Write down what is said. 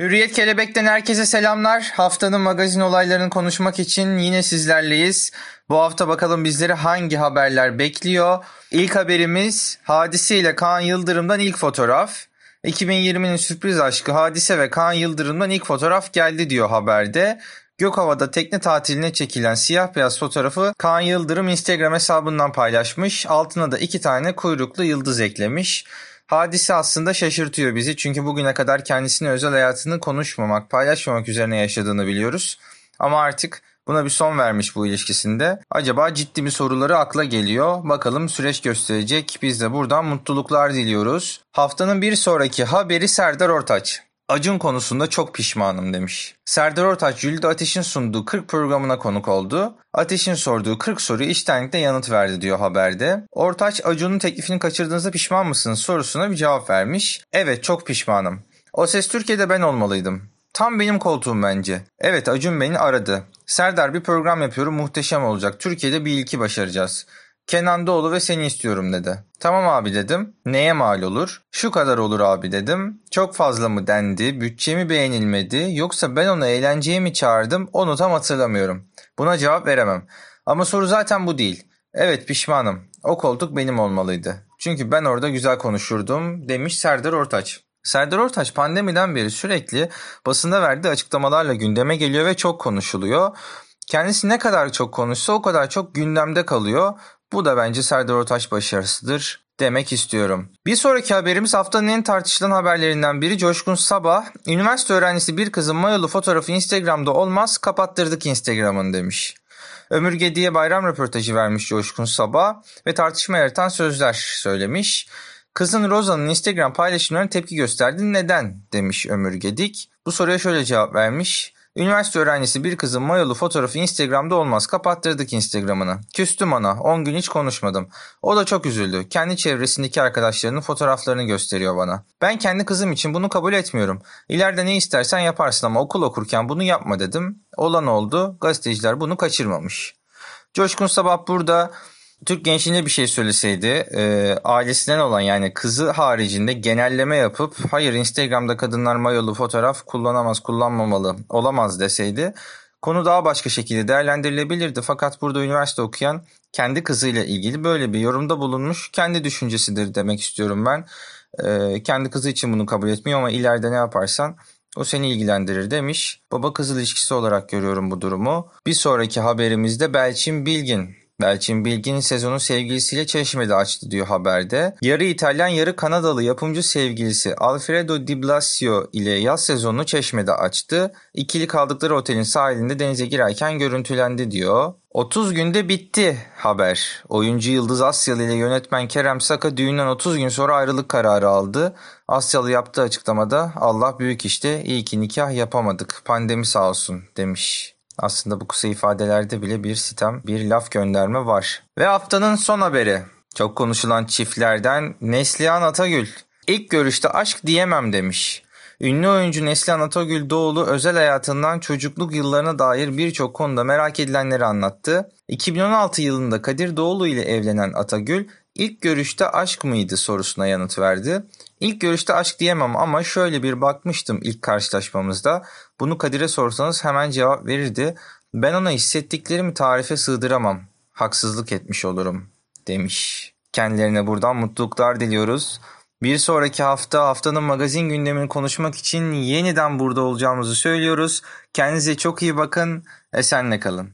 Hürriyet Kelebek'ten herkese selamlar. Haftanın magazin olaylarını konuşmak için yine sizlerleyiz. Bu hafta bakalım bizleri hangi haberler bekliyor? İlk haberimiz Hadise ile Kaan Yıldırım'dan ilk fotoğraf. 2020'nin sürpriz aşkı Hadise ve Kaan Yıldırım'dan ilk fotoğraf geldi diyor haberde. Gökhava'da tekne tatiline çekilen siyah beyaz fotoğrafı Kaan Yıldırım Instagram hesabından paylaşmış. Altına da iki tane kuyruklu yıldız eklemiş. Hadise aslında şaşırtıyor bizi çünkü bugüne kadar kendisini özel hayatını konuşmamak, paylaşmamak üzerine yaşadığını biliyoruz. Ama artık buna bir son vermiş bu ilişkisinde. Acaba ciddi bir soruları akla geliyor. Bakalım süreç gösterecek. Biz de buradan mutluluklar diliyoruz. Haftanın bir sonraki haberi Serdar Ortaç. Acun konusunda çok pişmanım demiş. Serdar Ortaç Jülide Ateş'in sunduğu 40 programına konuk oldu. Ateş'in sorduğu 40 soruyu içtenlikle yanıt verdi diyor haberde. Ortaç Acun'un teklifini kaçırdığınızda pişman mısınız sorusuna bir cevap vermiş. Evet çok pişmanım. O ses Türkiye'de ben olmalıydım. Tam benim koltuğum bence. Evet Acun beni aradı. Serdar bir program yapıyorum muhteşem olacak. Türkiye'de bir ilki başaracağız. Kenan Doğulu ve seni istiyorum dedi. Tamam abi dedim. Neye mal olur? Şu kadar olur abi dedim. Çok fazla mı dendi? Bütçemi beğenilmedi? Yoksa ben onu eğlenceye mi çağırdım? Onu tam hatırlamıyorum. Buna cevap veremem. Ama soru zaten bu değil. Evet pişmanım. O koltuk benim olmalıydı. Çünkü ben orada güzel konuşurdum demiş Serdar Ortaç. Serdar Ortaç pandemiden beri sürekli basında verdiği açıklamalarla gündeme geliyor ve çok konuşuluyor. Kendisi ne kadar çok konuşsa o kadar çok gündemde kalıyor. Bu da bence Serdar Ortaç başarısıdır demek istiyorum. Bir sonraki haberimiz haftanın en tartışılan haberlerinden biri Coşkun Sabah. Üniversite öğrencisi bir kızın mayolu fotoğrafı Instagram'da olmaz kapattırdık Instagram'ın demiş. Ömür Gedi'ye bayram röportajı vermiş Coşkun Sabah ve tartışma yaratan sözler söylemiş. Kızın Roza'nın Instagram paylaşımlarına tepki gösterdi. Neden? demiş Ömür Gedik. Bu soruya şöyle cevap vermiş. Üniversite öğrencisi bir kızın mayolu fotoğrafı Instagram'da olmaz. Kapattırdık Instagram'ını. Küstüm ona. 10 gün hiç konuşmadım. O da çok üzüldü. Kendi çevresindeki arkadaşlarının fotoğraflarını gösteriyor bana. Ben kendi kızım için bunu kabul etmiyorum. İleride ne istersen yaparsın ama okul okurken bunu yapma dedim. Olan oldu. Gazeteciler bunu kaçırmamış. Coşkun Sabah burada Türk gençliğine bir şey söyleseydi e, ailesinden olan yani kızı haricinde genelleme yapıp hayır Instagram'da kadınlar mayolu fotoğraf kullanamaz kullanmamalı olamaz deseydi konu daha başka şekilde değerlendirilebilirdi. Fakat burada üniversite okuyan kendi kızıyla ilgili böyle bir yorumda bulunmuş kendi düşüncesidir demek istiyorum ben. E, kendi kızı için bunu kabul etmiyor ama ileride ne yaparsan o seni ilgilendirir demiş. Baba kız ilişkisi olarak görüyorum bu durumu. Bir sonraki haberimizde Belçin Bilgin Belçin Bilgin sezonu sevgilisiyle Çeşme'de açtı diyor haberde. Yarı İtalyan yarı Kanadalı yapımcı sevgilisi Alfredo Di Blasio ile yaz sezonunu Çeşme'de açtı. İkili kaldıkları otelin sahilinde denize girerken görüntülendi diyor. 30 günde bitti haber. Oyuncu Yıldız Asyalı ile yönetmen Kerem Saka düğünden 30 gün sonra ayrılık kararı aldı. Asyalı yaptığı açıklamada Allah büyük işte iyi ki nikah yapamadık pandemi sağ olsun demiş. Aslında bu kısa ifadelerde bile bir sitem, bir laf gönderme var. Ve haftanın son haberi. Çok konuşulan çiftlerden Neslihan Atagül. İlk görüşte aşk diyemem demiş. Ünlü oyuncu Neslihan Atagül Doğulu özel hayatından çocukluk yıllarına dair birçok konuda merak edilenleri anlattı. 2016 yılında Kadir Doğulu ile evlenen Atagül ilk görüşte aşk mıydı sorusuna yanıt verdi. İlk görüşte aşk diyemem ama şöyle bir bakmıştım ilk karşılaşmamızda. Bunu Kadir'e sorsanız hemen cevap verirdi. Ben ona hissettiklerimi tarife sığdıramam. Haksızlık etmiş olurum demiş. Kendilerine buradan mutluluklar diliyoruz. Bir sonraki hafta haftanın magazin gündemini konuşmak için yeniden burada olacağımızı söylüyoruz. Kendinize çok iyi bakın. Esenle kalın.